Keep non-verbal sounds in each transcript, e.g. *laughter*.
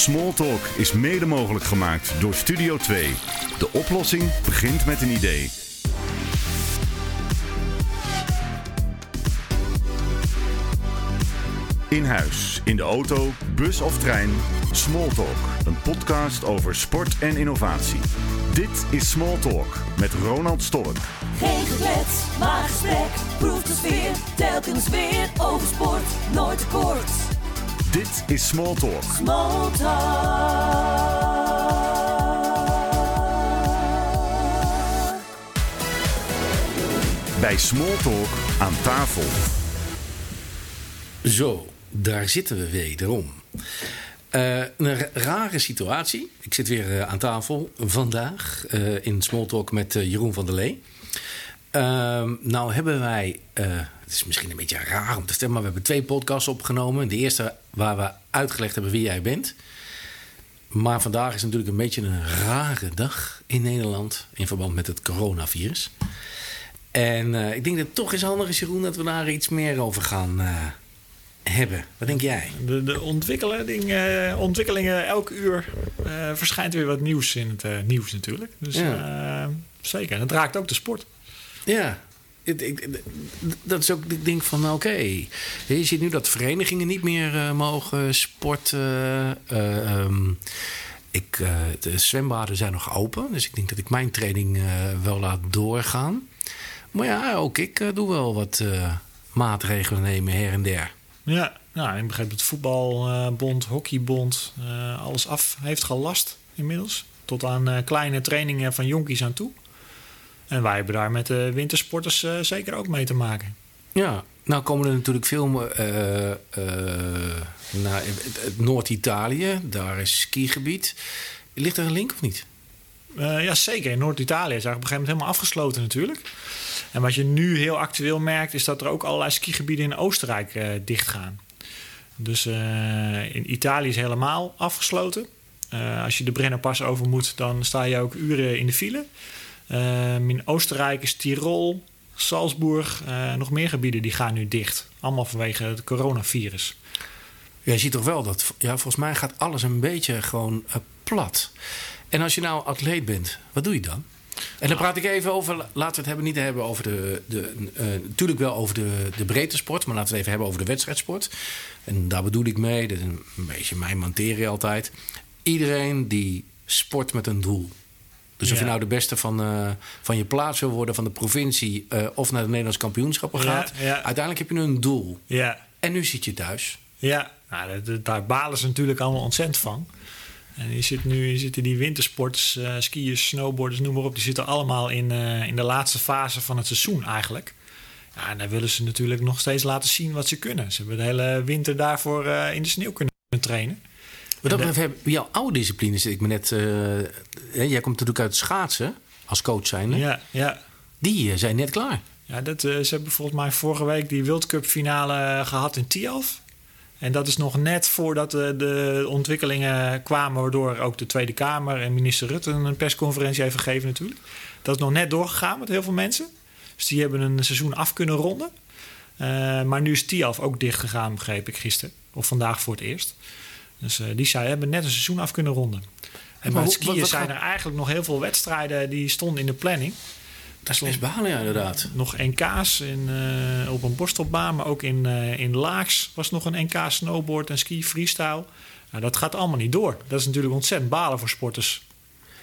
Smalltalk is mede mogelijk gemaakt door Studio 2. De oplossing begint met een idee. In huis, in de auto, bus of trein. Smalltalk, een podcast over sport en innovatie. Dit is Smalltalk met Ronald Stork. Geen geklets, maar gesprek. Proef de sfeer, telkens weer. Over sport, nooit kort. Dit is Smalltalk. Small talk. Bij Smalltalk aan tafel. Zo, daar zitten we wederom. Eh een ra- rare situatie. Ik zit weer eh, aan tafel vandaag eh, in Smalltalk met Jeroen van der Lee. Ehm, nou hebben wij, eh, het is misschien een beetje raar om te stemmen, maar we hebben twee podcasts opgenomen. De eerste waar we uitgelegd hebben wie jij bent. Maar vandaag is natuurlijk een beetje een rare dag in Nederland in verband met het coronavirus. En eh, ik denk dat het toch eens handig is, Jeroen, dat we daar iets meer over gaan eh, hebben. Wat denk jij? De, de ontwikkeling, eh, ontwikkelingen, elk uur verschijnt weer wat nieuws in het nieuws natuurlijk. Dus Ja. zeker. En het raakt ook de sport. Ja, dat is ook ik denk van oké. Je ziet nu dat verenigingen niet meer eh, mogen sporten. Eh, ehm, ik, eh, de zwembaden zijn nog open, dus ik denk dat ik mijn training wel laat doorgaan. Maar ja, ook ik doe wel wat maatregelen nemen her en der. Ja, nou, ik begreep dat voetbalbond, hockeybond, alles af heeft gelast inmiddels. Tot aan kleine trainingen van jonkies aan toe. En wij hebben daar met de wintersporters eh, zeker ook mee te maken. Ja, nou komen er natuurlijk veel eh, eh, naar Noord-Italië. Daar is skigebied. Ligt er een link of niet? Eh, ja, zeker. In Noord-Italië is eigenlijk op een gegeven moment helemaal afgesloten natuurlijk. En wat je nu heel actueel merkt, is dat er ook allerlei skigebieden in Oostenrijk dichtgaan. Dus in Italië is helemaal afgesloten. Als je de Brennerpas over moet, dan sta je ook uren in de file. Ehm, in Oostenrijk is Tirol, Salzburg, eh, nog meer gebieden die gaan nu dicht. Allemaal vanwege het coronavirus. Ja, je ziet toch wel dat, ja, volgens mij gaat alles een beetje gewoon eh, plat. En als je nou atleet bent, wat doe je dan? En dan praat ik even over, laten we het hebben, niet hebben over de, de eh, natuurlijk wel over de, de breedte sport, maar laten we het even hebben over de wedstrijdsport. En daar bedoel ik mee, dat is een beetje mijn materie altijd. Iedereen die sport met een doel. Dus of je nou de beste van, eh, van je plaats wil worden, van de provincie eh, of naar de Nederlands kampioenschappen gaat, ja. uiteindelijk heb je een doel. Ja, En nu zit je thuis. Ja, nou, daar balen ze natuurlijk allemaal ontzettend van. En je zit nu je zitten die wintersporters, eh, skiers, snowboarders, noem maar op, die zitten allemaal in, in de laatste fase van het seizoen eigenlijk. Ja, en dan willen ze natuurlijk nog steeds laten zien wat ze kunnen. Ze hebben de hele winter daarvoor in de sneeuw kunnen trainen. Wat dat betreft, hebben jouw oude disciplines, ik me net, eh, jij komt natuurlijk uit het schaatsen als coach zijn, Ja, ja. die eh, zijn net klaar. Ja, dat, eh, ze hebben volgens mij vorige week die World Cup finale gehad in Tialf. En dat is nog net voordat de, de ontwikkelingen kwamen... waardoor ook de Tweede Kamer en minister Rutte een persconferentie heeft gegeven natuurlijk. Dat is nog net doorgegaan met heel veel mensen. Dus die hebben een seizoen af kunnen ronden. Eh, maar nu is Tialf ook dicht gegaan, begreep ik gisteren. Of vandaag voor het eerst. Dus eh, die zei, hebben net een seizoen af kunnen ronden. En Maar bij het skiën wat- wat zijn gaat- er eigenlijk nog heel veel wedstrijden... die stonden in de planning. Dat is best ja, inderdaad. Nog NK's in, eh, op een borstelbaan, maar ook in, eh, in Laags was nog een NK snowboard en ski freestyle. Nou, dat gaat allemaal niet door. Dat is natuurlijk ontzettend balen voor sporters.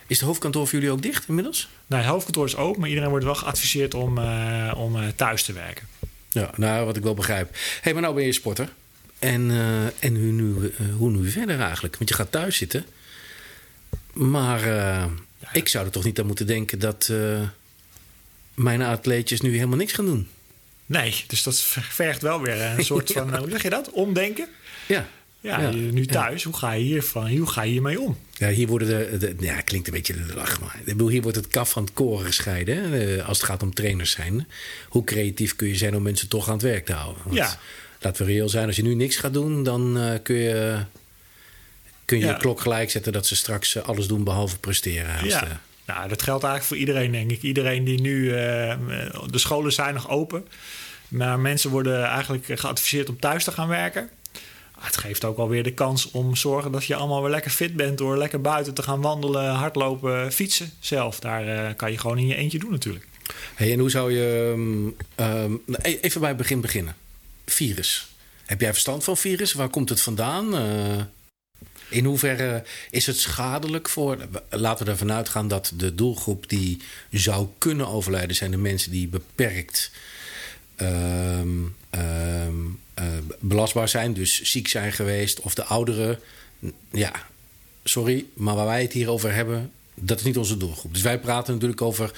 Is het hoofdkantoor voor jullie ook dicht inmiddels? Nou, het hoofdkantoor is open, maar iedereen wordt wel geadviseerd om, om thuis te werken. Ja, nou, wat ik wel begrijp. Hé, hey, maar nou ben je sporter. En, eh, en nu, nu, eh, hoe nu verder eigenlijk? Want je gaat thuis zitten. Maar eh, ik zou er toch niet aan moeten denken dat mijn atleetjes nu helemaal niks gaan doen. Nee, dus dat vergt wel weer een *laughs* soort van, hoe zeg je dat? Omdenken. Ja, Ja, nu thuis, hoe ga je hiervan, hoe ga je hiermee om? Ja, hier worden de, de- ja, klinkt een beetje lach, maar ik bedoel, hier wordt het kaf van het koren gescheiden hè, als het gaat om trainers zijn. Hoe creatief kun je zijn om mensen toch aan het werk te houden? Want Ja. Laten we reëel zijn, als je nu niks gaat doen, dan eh, kun je kun je, Ja. je klok gelijk zetten dat ze straks eh, alles doen behalve presteren. Ja. de- Nou, dat geldt eigenlijk voor iedereen, denk ik. Iedereen die nu... eh, de scholen zijn nog open. Maar mensen worden eigenlijk geadviseerd om thuis te gaan werken. het geeft ook alweer de kans om zorgen dat je allemaal weer lekker fit bent door lekker buiten te gaan wandelen, hardlopen, fietsen zelf. Daar eh, kan je gewoon in je eentje doen natuurlijk. Hey, en hoe zou je. um, even bij het begin beginnen. Virus. Heb jij verstand van virus? Waar komt het vandaan? Uh, in hoeverre is het schadelijk voor. Laten we ervan uitgaan dat de doelgroep die zou kunnen overlijden zijn de mensen die beperkt um, um, uh, belastbaar zijn, dus ziek zijn geweest, of de ouderen. Ja, sorry, maar waar wij het hier over hebben, dat is niet onze doelgroep. Dus wij praten natuurlijk over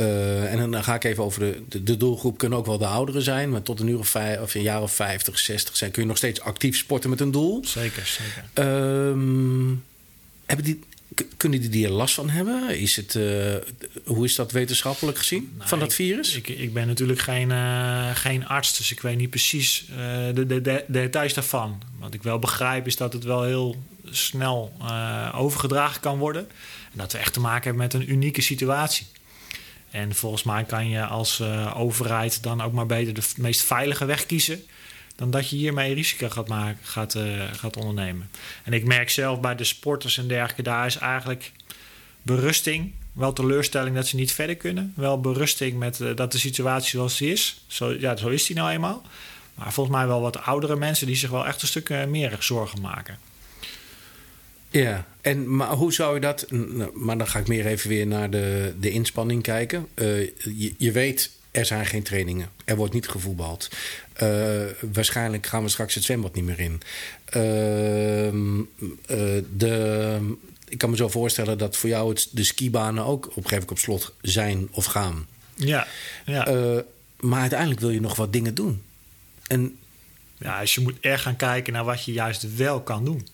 uh, en dan ga ik even over de, de, doelgroep. Kunnen ook wel de ouderen zijn, maar tot een uur of, vijf, of een jaar of 50, 60 zijn, kun je nog steeds actief sporten met een doel. Zeker, zeker. Um, hebben die, kunnen die er last van hebben? Is het, uh, hoe is dat wetenschappelijk gezien nou, van dat virus? Ik, ik, ben natuurlijk geen, uh, geen arts, dus ik weet niet precies uh, de, de, de, details daarvan. Wat ik wel begrijp is dat het wel heel snel overgedragen kan worden. En dat we echt te maken hebben met een unieke situatie. En volgens mij kan je als overheid dan ook maar beter de meest veilige weg kiezen dan dat je hiermee risico gaat, maken, gaat, uh, gaat ondernemen. En ik merk zelf bij de sporters en dergelijke, daar is eigenlijk berusting. Wel teleurstelling dat ze niet verder kunnen. Wel berusting met uh, dat de situatie zoals die is. Zo, ja, zo is die nou eenmaal. Maar volgens mij wel wat oudere mensen die zich wel echt een stuk uh, meer zorgen maken. Ja, en maar hoe zou je dat. Maar dan ga ik meer even weer naar de, de inspanning kijken. je, je weet er zijn geen trainingen. Er wordt niet gevoetbald. Uh, waarschijnlijk gaan we straks het zwembad niet meer in. Uh, de, ik kan me zo voorstellen dat voor jou het, de skibanen ook op een gegeven moment op slot zijn of gaan. Ja. ja. maar uiteindelijk wil je nog wat dingen doen. En, ja, dus je moet echt gaan kijken naar wat je juist wel kan doen.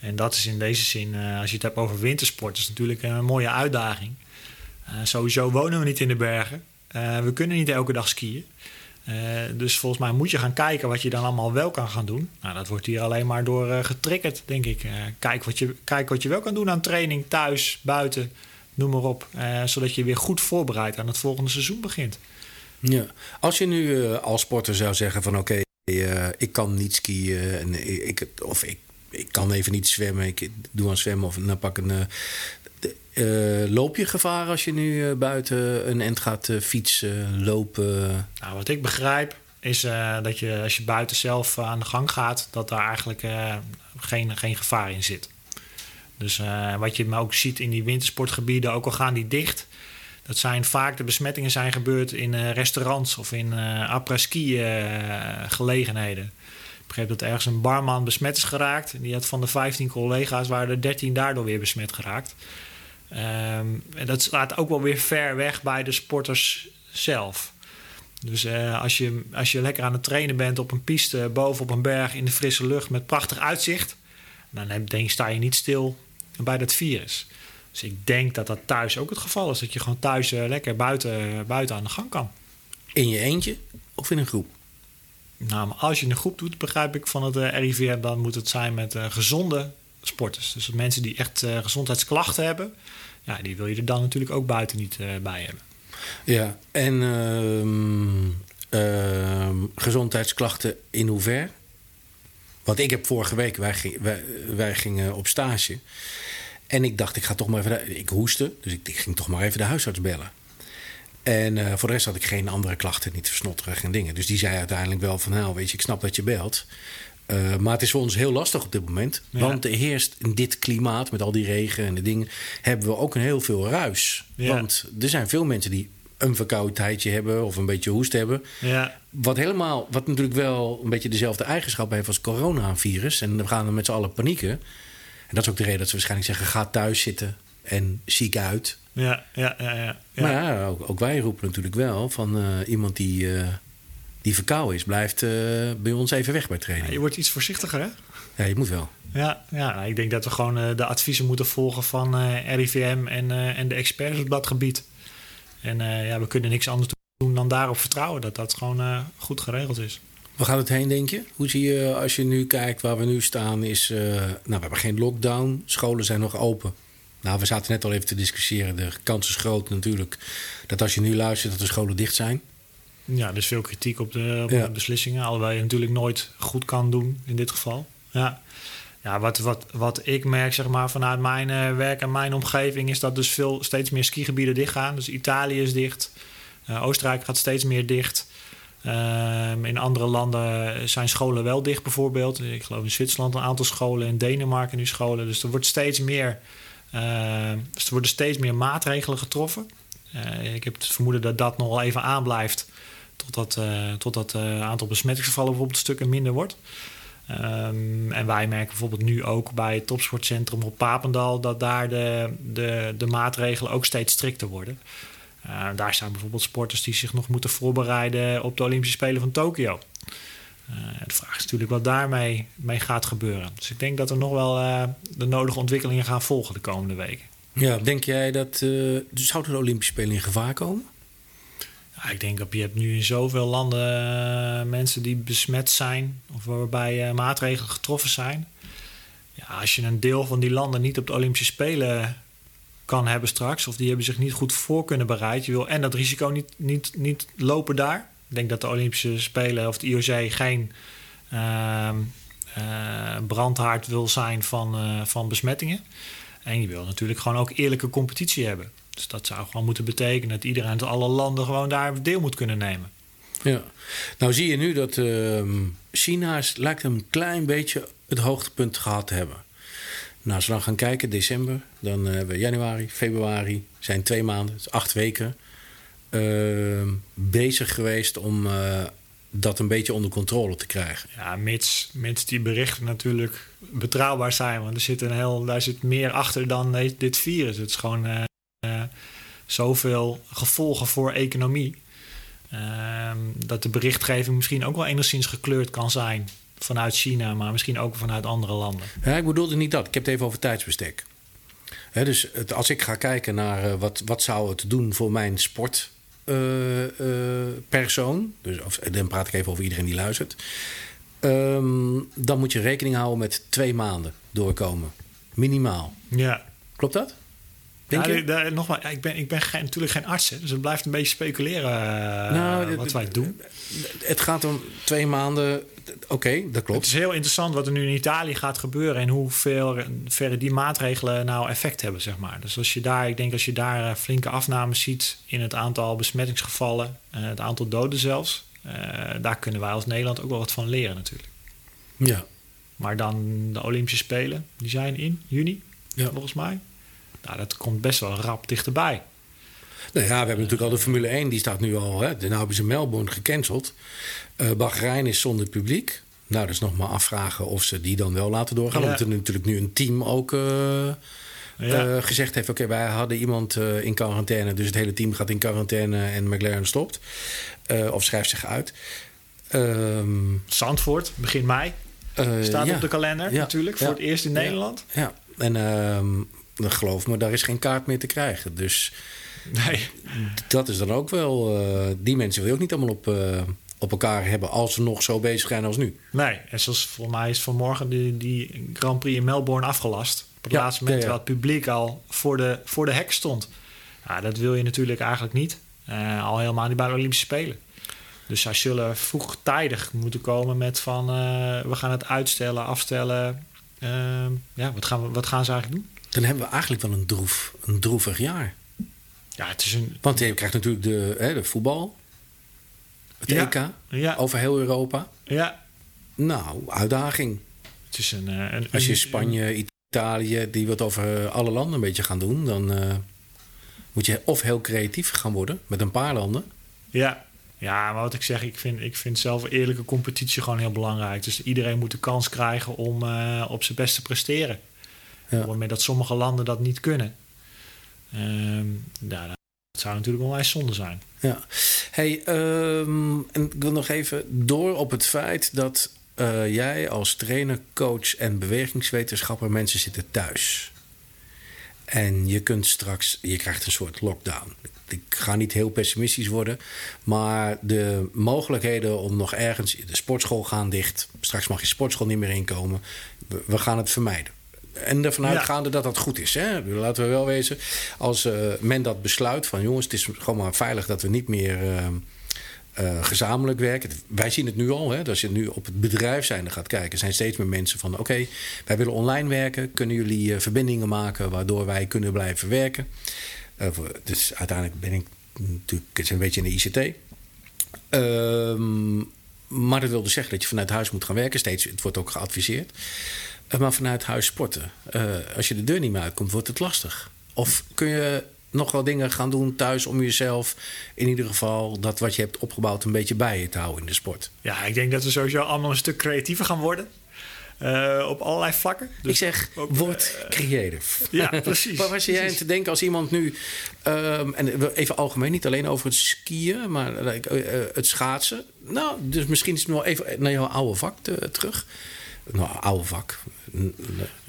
En dat is in deze zin, als je het hebt over wintersport, is natuurlijk een mooie uitdaging. sowieso wonen we niet in de bergen. We kunnen niet elke dag skiën. Dus volgens mij moet je gaan kijken wat je dan allemaal wel kan gaan doen. Nou, dat wordt hier alleen maar door getriggerd, denk ik. kijk, wat je, kijk wat je wel kan doen aan training, thuis, buiten, noem maar op. zodat je weer goed voorbereid aan het volgende seizoen begint. Ja. Als je nu als sporter zou zeggen van oké, ik kan niet skiën en ik, of ik, ik kan even niet zwemmen, ik doe aan zwemmen of dan pak een uh, loop je gevaar als je nu buiten een end gaat fietsen, lopen? Nou, wat ik begrijp is dat je als je buiten zelf aan de gang gaat, dat daar eigenlijk geen, geen gevaar in zit. Dus wat je ook ziet in die wintersportgebieden, ook al gaan die dicht, dat zijn vaak de besmettingen zijn gebeurd in restaurants of in après-ski gelegenheden. Begreep dat ergens een barman besmet is geraakt. En die had van de 15 collega's waren er 13 daardoor weer besmet geraakt. Um, en dat staat ook wel weer ver weg bij de sporters zelf. Dus uh, als, je, als je lekker aan het trainen bent op een piste boven op een berg in de frisse lucht met prachtig uitzicht, dan denk, sta je niet stil bij dat virus. Dus ik denk dat dat thuis ook het geval is. Dat je gewoon thuis uh, lekker buiten, buiten aan de gang kan. In je eentje of in een groep? Nou, maar als je een groep doet, begrijp ik van het uh, RIVM, dan moet het zijn met gezonde sporters. Dus mensen die echt uh, gezondheidsklachten hebben, ja, die wil je er dan natuurlijk ook buiten niet bij hebben. Ja, en uh, gezondheidsklachten in hoever? Want ik heb vorige week, wij, wij, wij, gingen op stage. En ik dacht, ik ga toch maar even. ik hoestte, dus ik, ik, ging toch maar even de huisarts bellen. En uh, voor de rest had ik geen andere klachten, niet versnotterig en dingen. Dus die zei uiteindelijk wel van, nou weet je, ik snap dat je belt. Uh, maar het is voor ons heel lastig op dit moment. Ja. Want er heerst in dit klimaat, met al die regen en de dingen, hebben we ook een heel veel ruis. Ja. Want er zijn veel mensen die een verkoudheidje hebben of een beetje hoest hebben. Ja. Wat helemaal, wat natuurlijk wel een beetje dezelfde eigenschap heeft als coronavirus. En we gaan er met z'n allen panieken. En dat is ook de reden dat ze waarschijnlijk zeggen: ga thuis zitten en ziek uit. Ja, ja, ja. ja, ja. Maar ja, ook, ook, wij roepen natuurlijk wel van uh, iemand die. Uh, die verkouden is, blijft uh, bij ons even weg bij training. Ja, je wordt iets voorzichtiger, hè? Ja, je moet wel. Ja, ja nou, ik denk dat we gewoon de adviezen moeten volgen van RIVM en, en de experts op dat gebied. En ja, we kunnen niks anders doen dan daarop vertrouwen dat dat gewoon goed geregeld is. Waar gaat het heen, denk je? Hoe zie je, als je nu kijkt waar we nu staan, is... nou, we hebben geen lockdown, scholen zijn nog open. Nou, we zaten net al even te discussiëren. De kans is groot natuurlijk dat als je nu luistert dat de scholen dicht zijn. Ja, dus veel kritiek op de, op Ja. de beslissingen. Alhoewel je natuurlijk nooit goed kan doen in dit geval. Ja, ja wat, wat, wat ik merk zeg maar, vanuit mijn eh, werk en mijn omgeving... is dat dus veel, steeds meer skigebieden dichtgaan. Dus Italië is dicht. Eh, Oostenrijk gaat steeds meer dicht. Ehm, in andere landen zijn scholen wel dicht bijvoorbeeld. Ik geloof in Zwitserland een aantal scholen. In Denemarken nu scholen. Dus er wordt steeds meer... eh, dus er worden steeds meer maatregelen getroffen. Eh, ik heb het vermoeden dat dat nog wel even aanblijft... totdat het totdat, eh, aantal besmettingsgevallen bijvoorbeeld stukken minder wordt. Ehm, en wij merken bijvoorbeeld nu ook bij het topsportcentrum op Papendal... dat daar de, de, de maatregelen ook steeds strikter worden. Eh, daar staan bijvoorbeeld sporters die zich nog moeten voorbereiden... op de Olympische Spelen van Tokio. Eh, de vraag is natuurlijk wat daarmee mee gaat gebeuren. Dus ik denk dat er nog wel eh, de nodige ontwikkelingen gaan volgen de komende weken. Ja, denk jij dat... eh zouden de Olympische Spelen in gevaar komen? Ja, ik denk dat je hebt nu in zoveel landen mensen die besmet zijn... of waarbij maatregelen getroffen zijn. Ja, als je een deel van die landen niet op de Olympische Spelen kan hebben straks... of die hebben zich niet goed voor kunnen bereiden... Je wil en dat risico niet, niet, niet lopen daar. Ik denk dat de Olympische Spelen of de IOC geen eh, brandhaard wil zijn van, eh, van besmettingen. En je wil natuurlijk gewoon ook eerlijke competitie hebben. Dus dat zou gewoon moeten betekenen dat iedereen uit alle landen gewoon daar deel moet kunnen nemen. Ja. Nou zie je nu dat ehm, China is- lijkt een klein beetje het hoogtepunt gehad te hebben. Nou, als we dan gaan kijken, december, dan hebben we januari, februari, zijn twee maanden, acht weken, ehm, bezig geweest om eh, dat een beetje onder controle te krijgen. Ja, mits, mits die berichten natuurlijk betrouwbaar zijn. Want er zit een heel, daar zit meer achter dan dit virus. Het is gewoon eh, eh, zoveel gevolgen voor economie. Ehm, dat de berichtgeving misschien ook wel enigszins gekleurd kan zijn vanuit China, maar misschien ook vanuit andere landen. Ja, ik bedoelde niet dat. Ik heb het even over tijdsbestek. Dus het, als ik ga kijken naar wat, wat zou het doen voor mijn sportpersoon, dus, of, dan praat ik even over iedereen die luistert, Ehm, dan moet je rekening houden met twee maanden doorkomen. Minimaal. Ja. Klopt dat? Denk Ja, je? nogmaals, ik ben, ik ben geen- natuurlijk geen arts, hè, dus het blijft een beetje speculeren eh, Nou, de- wat wij doen. Het gaat om twee maanden. Oké, dat Het klopt. is heel interessant wat er nu in Italië gaat gebeuren en hoeveel verre die maatregelen nou effect hebben, zeg maar. Dus als je daar, ik denk als je daar eh, flinke afnames ziet in het aantal besmettingsgevallen, eh, het aantal doden zelfs, eh, daar kunnen wij als Nederland ook wel wat van leren natuurlijk. Ja. Maar dan de Olympische Spelen, die zijn in juni, Ja. volgens mij. Nou, dat komt best wel rap dichterbij. Nou ja, we hebben natuurlijk al de Formule 1, die staat nu al. Hè, nou hebben ze Melbourne gecanceld. Eh Bahrein is zonder publiek. Nou, dat is nog maar afvragen of ze die dan wel laten doorgaan. Ja. Omdat er natuurlijk nu een team ook eh, Ja. eh, gezegd heeft: oké, wij hadden iemand in quarantaine, dus het hele team gaat in quarantaine en McLaren stopt. Of schrijft zich uit. Ehm, Zandvoort, begin mei, staat ja. op de kalender natuurlijk, voor het eerst in. Nederland. Ja, en ehm, dan geloof me, daar is geen kaart meer te krijgen. Dus Nee. dat is dan ook wel. eh, die mensen wil je ook niet allemaal op, eh, op elkaar hebben als ze nog zo bezig zijn als nu. Nee, en zoals volgens mij is vanmorgen die, die Grand Prix in Melbourne afgelast. Op het Ja, laatste moment ja, het publiek al voor de, voor de hek stond. Ja, dat wil je natuurlijk eigenlijk niet. Eh, al helemaal niet bij de Olympische Spelen. Dus zij zullen vroegtijdig moeten komen met van... we gaan het uitstellen, afstellen. Ja, wat gaan, we, wat gaan ze eigenlijk doen? Dan hebben we eigenlijk wel een, droef, een droevig jaar. Ja, het is een... Want je krijgt natuurlijk de, hè, de voetbal, het Ja. EK, Ja, over heel Europa. ja Nou, uitdaging. het is een... eh, een Als je een- Spanje, Italië, die wat over eh, alle landen een beetje gaan doen, dan eh, moet je of heel creatief gaan worden met een paar landen. Ja. ja, maar wat ik zeg, ik vind, ik vind zelf eerlijke competitie gewoon heel belangrijk. Dus iedereen moet de kans krijgen om op zijn best te presteren. Ja. Waarmee dat sommige landen dat niet kunnen. Ehm ja, dat zou natuurlijk onwijs zonde zijn. Ja. Hey, ehm, en ik wil nog even door op het feit dat eh, jij als trainer, coach en bewegingswetenschapper mensen zitten thuis. En je kunt straks, je krijgt een soort lockdown. Ik ga niet heel pessimistisch worden, maar de mogelijkheden om nog ergens, de sportschool gaan dicht. Straks mag je sportschool niet meer inkomen. We gaan het vermijden. En ervan Ja. uitgaande dat dat goed is. Hè? Laten we wel wezen, als eh, men dat besluit van jongens, het is gewoon maar veilig dat we niet meer eh, eh, gezamenlijk werken. Wij zien het nu al, hè, als je nu op het bedrijf zijn gaat kijken, zijn steeds meer mensen van: oké, wij willen online werken. Kunnen jullie verbindingen maken waardoor wij kunnen blijven werken? Dus uiteindelijk ben ik natuurlijk een beetje in de ICT. Ehm, maar dat wil dus zeggen dat je vanuit huis moet gaan werken. Steeds, het wordt ook geadviseerd. Maar vanuit huis sporten. als je de deur niet meer uitkomt, wordt het lastig. Of kun je nog wel dingen gaan doen thuis om jezelf in ieder geval dat wat je hebt opgebouwd een beetje bij je te houden in de sport? Ja, ik denk dat we sowieso allemaal een stuk creatiever gaan worden. Uh, op allerlei vlakken. Dus ik zeg, ook, word uh, creative. *laughs* Ja, precies. Waar was jij aan te denken als iemand nu... Um, en even algemeen, niet alleen over het skiën... maar uh, het schaatsen. Nou, dus misschien is het nog even naar jouw oude vak te, terug. Nou, oude vak.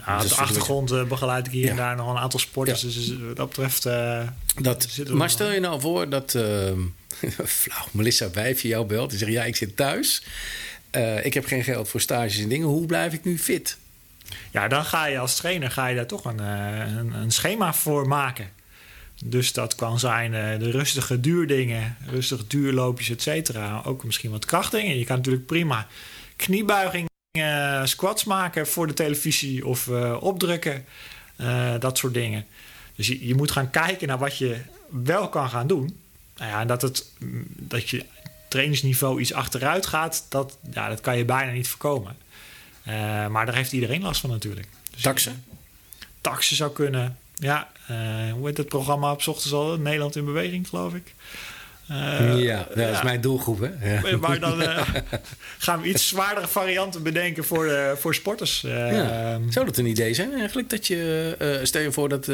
Ja, de achtergrond uh, begeleid ik hier en daar nog een aantal sporters. Dus wat dat betreft. Uh, dat, maar stel je nou voor dat. Uh, *laughs* flauw, Melissa Wijfje jou belt. Die zegt: Ja, ik zit thuis. ik heb geen geld voor stages en dingen. Hoe blijf ik nu fit? Ja, dan ga je als trainer ga je daar toch een, een, een schema voor maken. Dus dat kan zijn de rustige duurdingen, rustige duurloopjes, et cetera. Ook misschien wat krachtdingen. Je kan natuurlijk prima kniebuiging uh, squats maken voor de televisie of uh, opdrukken. Uh, dat soort dingen. Dus je, je, moet gaan kijken naar wat je wel kan gaan doen. Nou ja, en dat, het, dat je trainingsniveau iets achteruit gaat, dat, ja, dat kan je bijna niet voorkomen. maar daar heeft iedereen last van natuurlijk. Dus, taxen? taxen zou kunnen. Ja, hoe heet het programma op ochtends al? Nederland in beweging, geloof ik. Uh, ja, dat is mijn doelgroep. Hè? Ja. Maar dan uh, *laughs* gaan we iets zwaardere varianten bedenken voor, uh, voor sporters. Ja. Zou dat een idee zijn eigenlijk? Dat je, stel je voor dat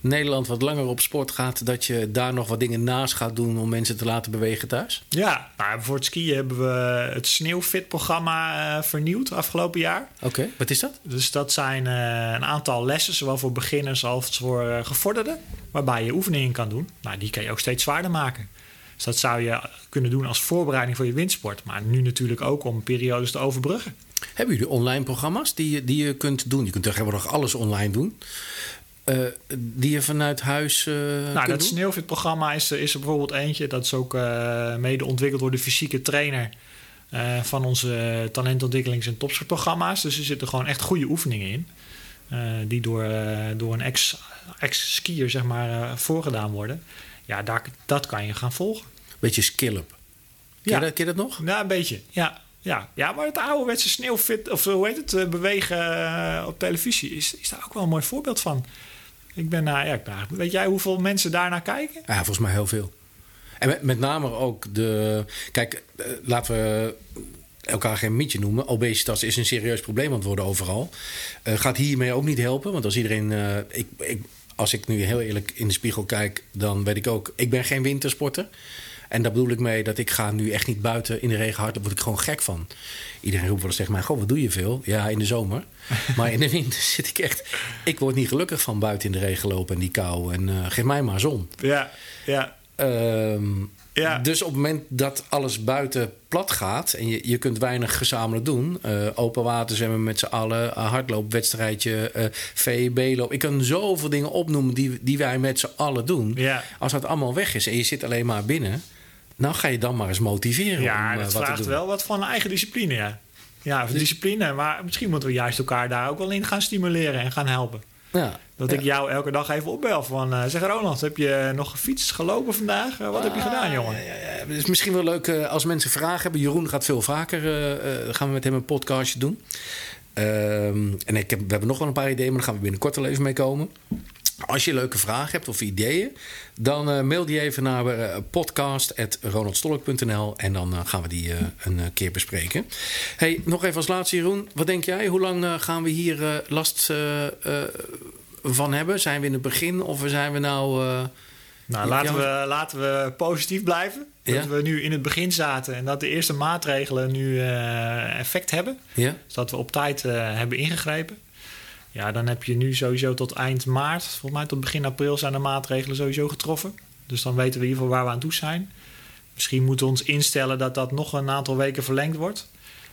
Nederland wat langer op sport gaat, dat je daar nog wat dingen naast gaat doen om mensen te laten bewegen thuis? Ja, nou, voor het skiën hebben we het Sneeuwfit-programma vernieuwd afgelopen jaar. Oké, wat is dat? Dus dat zijn een aantal lessen, zowel voor beginners als voor gevorderden, waarbij je oefeningen kan doen. Nou, die kan je ook steeds zwaarder maken. Dus dat zou je kunnen doen als voorbereiding voor je windsport. Maar nu natuurlijk ook om periodes te overbruggen. Hebben jullie online programma's die je, die je kunt doen? Je kunt tegenwoordig alles online doen. Uh, die je vanuit huis. Uh, nou, dat Sneeuwfit-programma is, is er bijvoorbeeld eentje. Dat is ook uh, mede ontwikkeld door de fysieke trainer van onze talentontwikkelings- en topsportprogramma's. Dus er zitten gewoon echt goede oefeningen in. die door, door een ex-skier zeg maar, voorgedaan worden. Ja, daar, dat kan je gaan volgen. Beetje skill-up. Ken, ja. je dat, ken je dat nog? Ja, een beetje. Ja, ja, ja, maar het ouderwetse sneeuwfit, of hoe heet het, eh, bewegen eh, op televisie, is, is daar ook wel een mooi voorbeeld van. Ik ben naar, ja, weet jij hoeveel mensen daarnaar kijken? Ja, volgens mij heel veel. En met, met name ook de. Kijk, eh, laten we elkaar geen mietje noemen. Obesitas is een serieus probleem aan het worden overal. Uh, gaat hiermee ook niet helpen. Want als iedereen. Ik, ik, als ik nu heel eerlijk in de spiegel kijk, dan weet ik ook, ik ben geen wintersporter. En daar bedoel ik mee dat ik ga nu echt niet buiten in de regen hard. Daar word ik gewoon gek van. Iedereen roept wel eens tegen mij, goh, wat doe je veel? Ja, in de zomer. *laughs* maar in de winter *laughs* zit ik echt... Ik word niet gelukkig van buiten in de regen lopen en die kou. En uh, geef mij maar zon. Ja, ja. Um, ja. Dus op het moment dat alles buiten plat gaat en je, je kunt weinig gezamenlijk doen, uh, open water zwemmen met z'n allen, hardloopwedstrijdje, uh, VEB-loop. Ik kan zoveel dingen opnoemen die, die wij met z'n allen doen. Ja. Als dat allemaal weg is en je zit alleen maar binnen, nou ga je dan maar eens motiveren. Ja, om, dat wat vraagt wel wat van eigen discipline, ja. Ja, discipline. Maar misschien moeten we juist elkaar daar ook wel in gaan stimuleren en gaan helpen. Ja. Dat ja. ik jou elke dag even opbel van... Uh, zeg Ronald, heb je nog gefietst, gelopen vandaag? Uh, wat heb je gedaan, jongen? Ja, ja, Het is misschien wel leuk uh, als mensen vragen hebben. Jeroen gaat veel vaker... gaan we met hem een podcastje doen. Ehm, en ik heb, we hebben nog wel een paar ideeën... maar daar gaan we binnenkort wel even mee komen. Als je leuke vragen hebt of ideeën... dan mail die even naar podcast.ronaldstolk.nl... en dan gaan we die een keer bespreken. Hey, nog even als laatste, Jeroen. Wat denk jij? Hoe lang gaan we hier last van hebben? Zijn we in het begin of zijn we nou... Uh, nou, laten we, laten we positief blijven. Dat ja? we nu in het begin zaten en dat de eerste maatregelen nu uh, effect hebben. Ja? Dus dat we op tijd uh, hebben ingegrepen. Ja, dan heb je nu sowieso tot eind maart, volgens mij tot begin april zijn de maatregelen sowieso getroffen. Dus dan weten we in ieder geval waar we aan toe zijn. Misschien moeten we ons instellen dat dat nog een aantal weken verlengd wordt.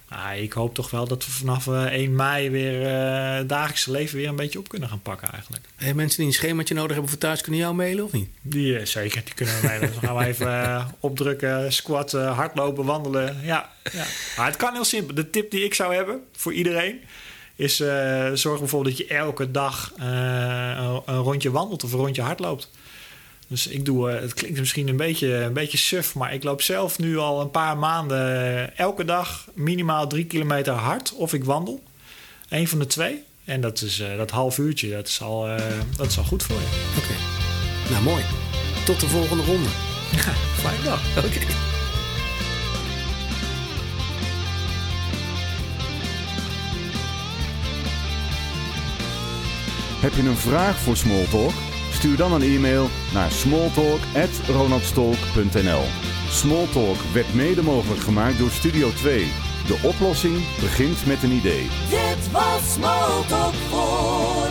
Ah, ik hoop toch wel dat we vanaf eh, 1 mei weer eh, het dagelijkse leven weer een beetje op kunnen gaan pakken eigenlijk. Hey, mensen die een schemaatje nodig hebben voor thuis, kunnen jou mailen of niet? Die, eh, zeker, die kunnen we mailen. Dus dan gaan we even eh, opdrukken, squatten, hardlopen, wandelen. Ja, ja. Maar het kan heel simpel. De tip die ik zou hebben voor iedereen... is eh, zorg bijvoorbeeld dat je elke dag eh, een, een rondje wandelt of een rondje hardloopt. Dus ik doe, eh, het klinkt misschien een beetje, een beetje suf... maar ik loop zelf nu al een paar maanden elke dag minimaal drie kilometer hard... of ik wandel. Eén van de twee. En dat is dat half uurtje, dat is, al, dat is al goed voor je. Oké. Nou, mooi. Tot de volgende ronde. *laughs* Fijne dag. Oké. Heb je een vraag voor Smalltalk? Stuur dan een e-mail naar smalltalk@ronaldstolk.nl. Smalltalk werd mede mogelijk gemaakt door Studio 2. De oplossing begint met een idee. Dit was Smalltalk voor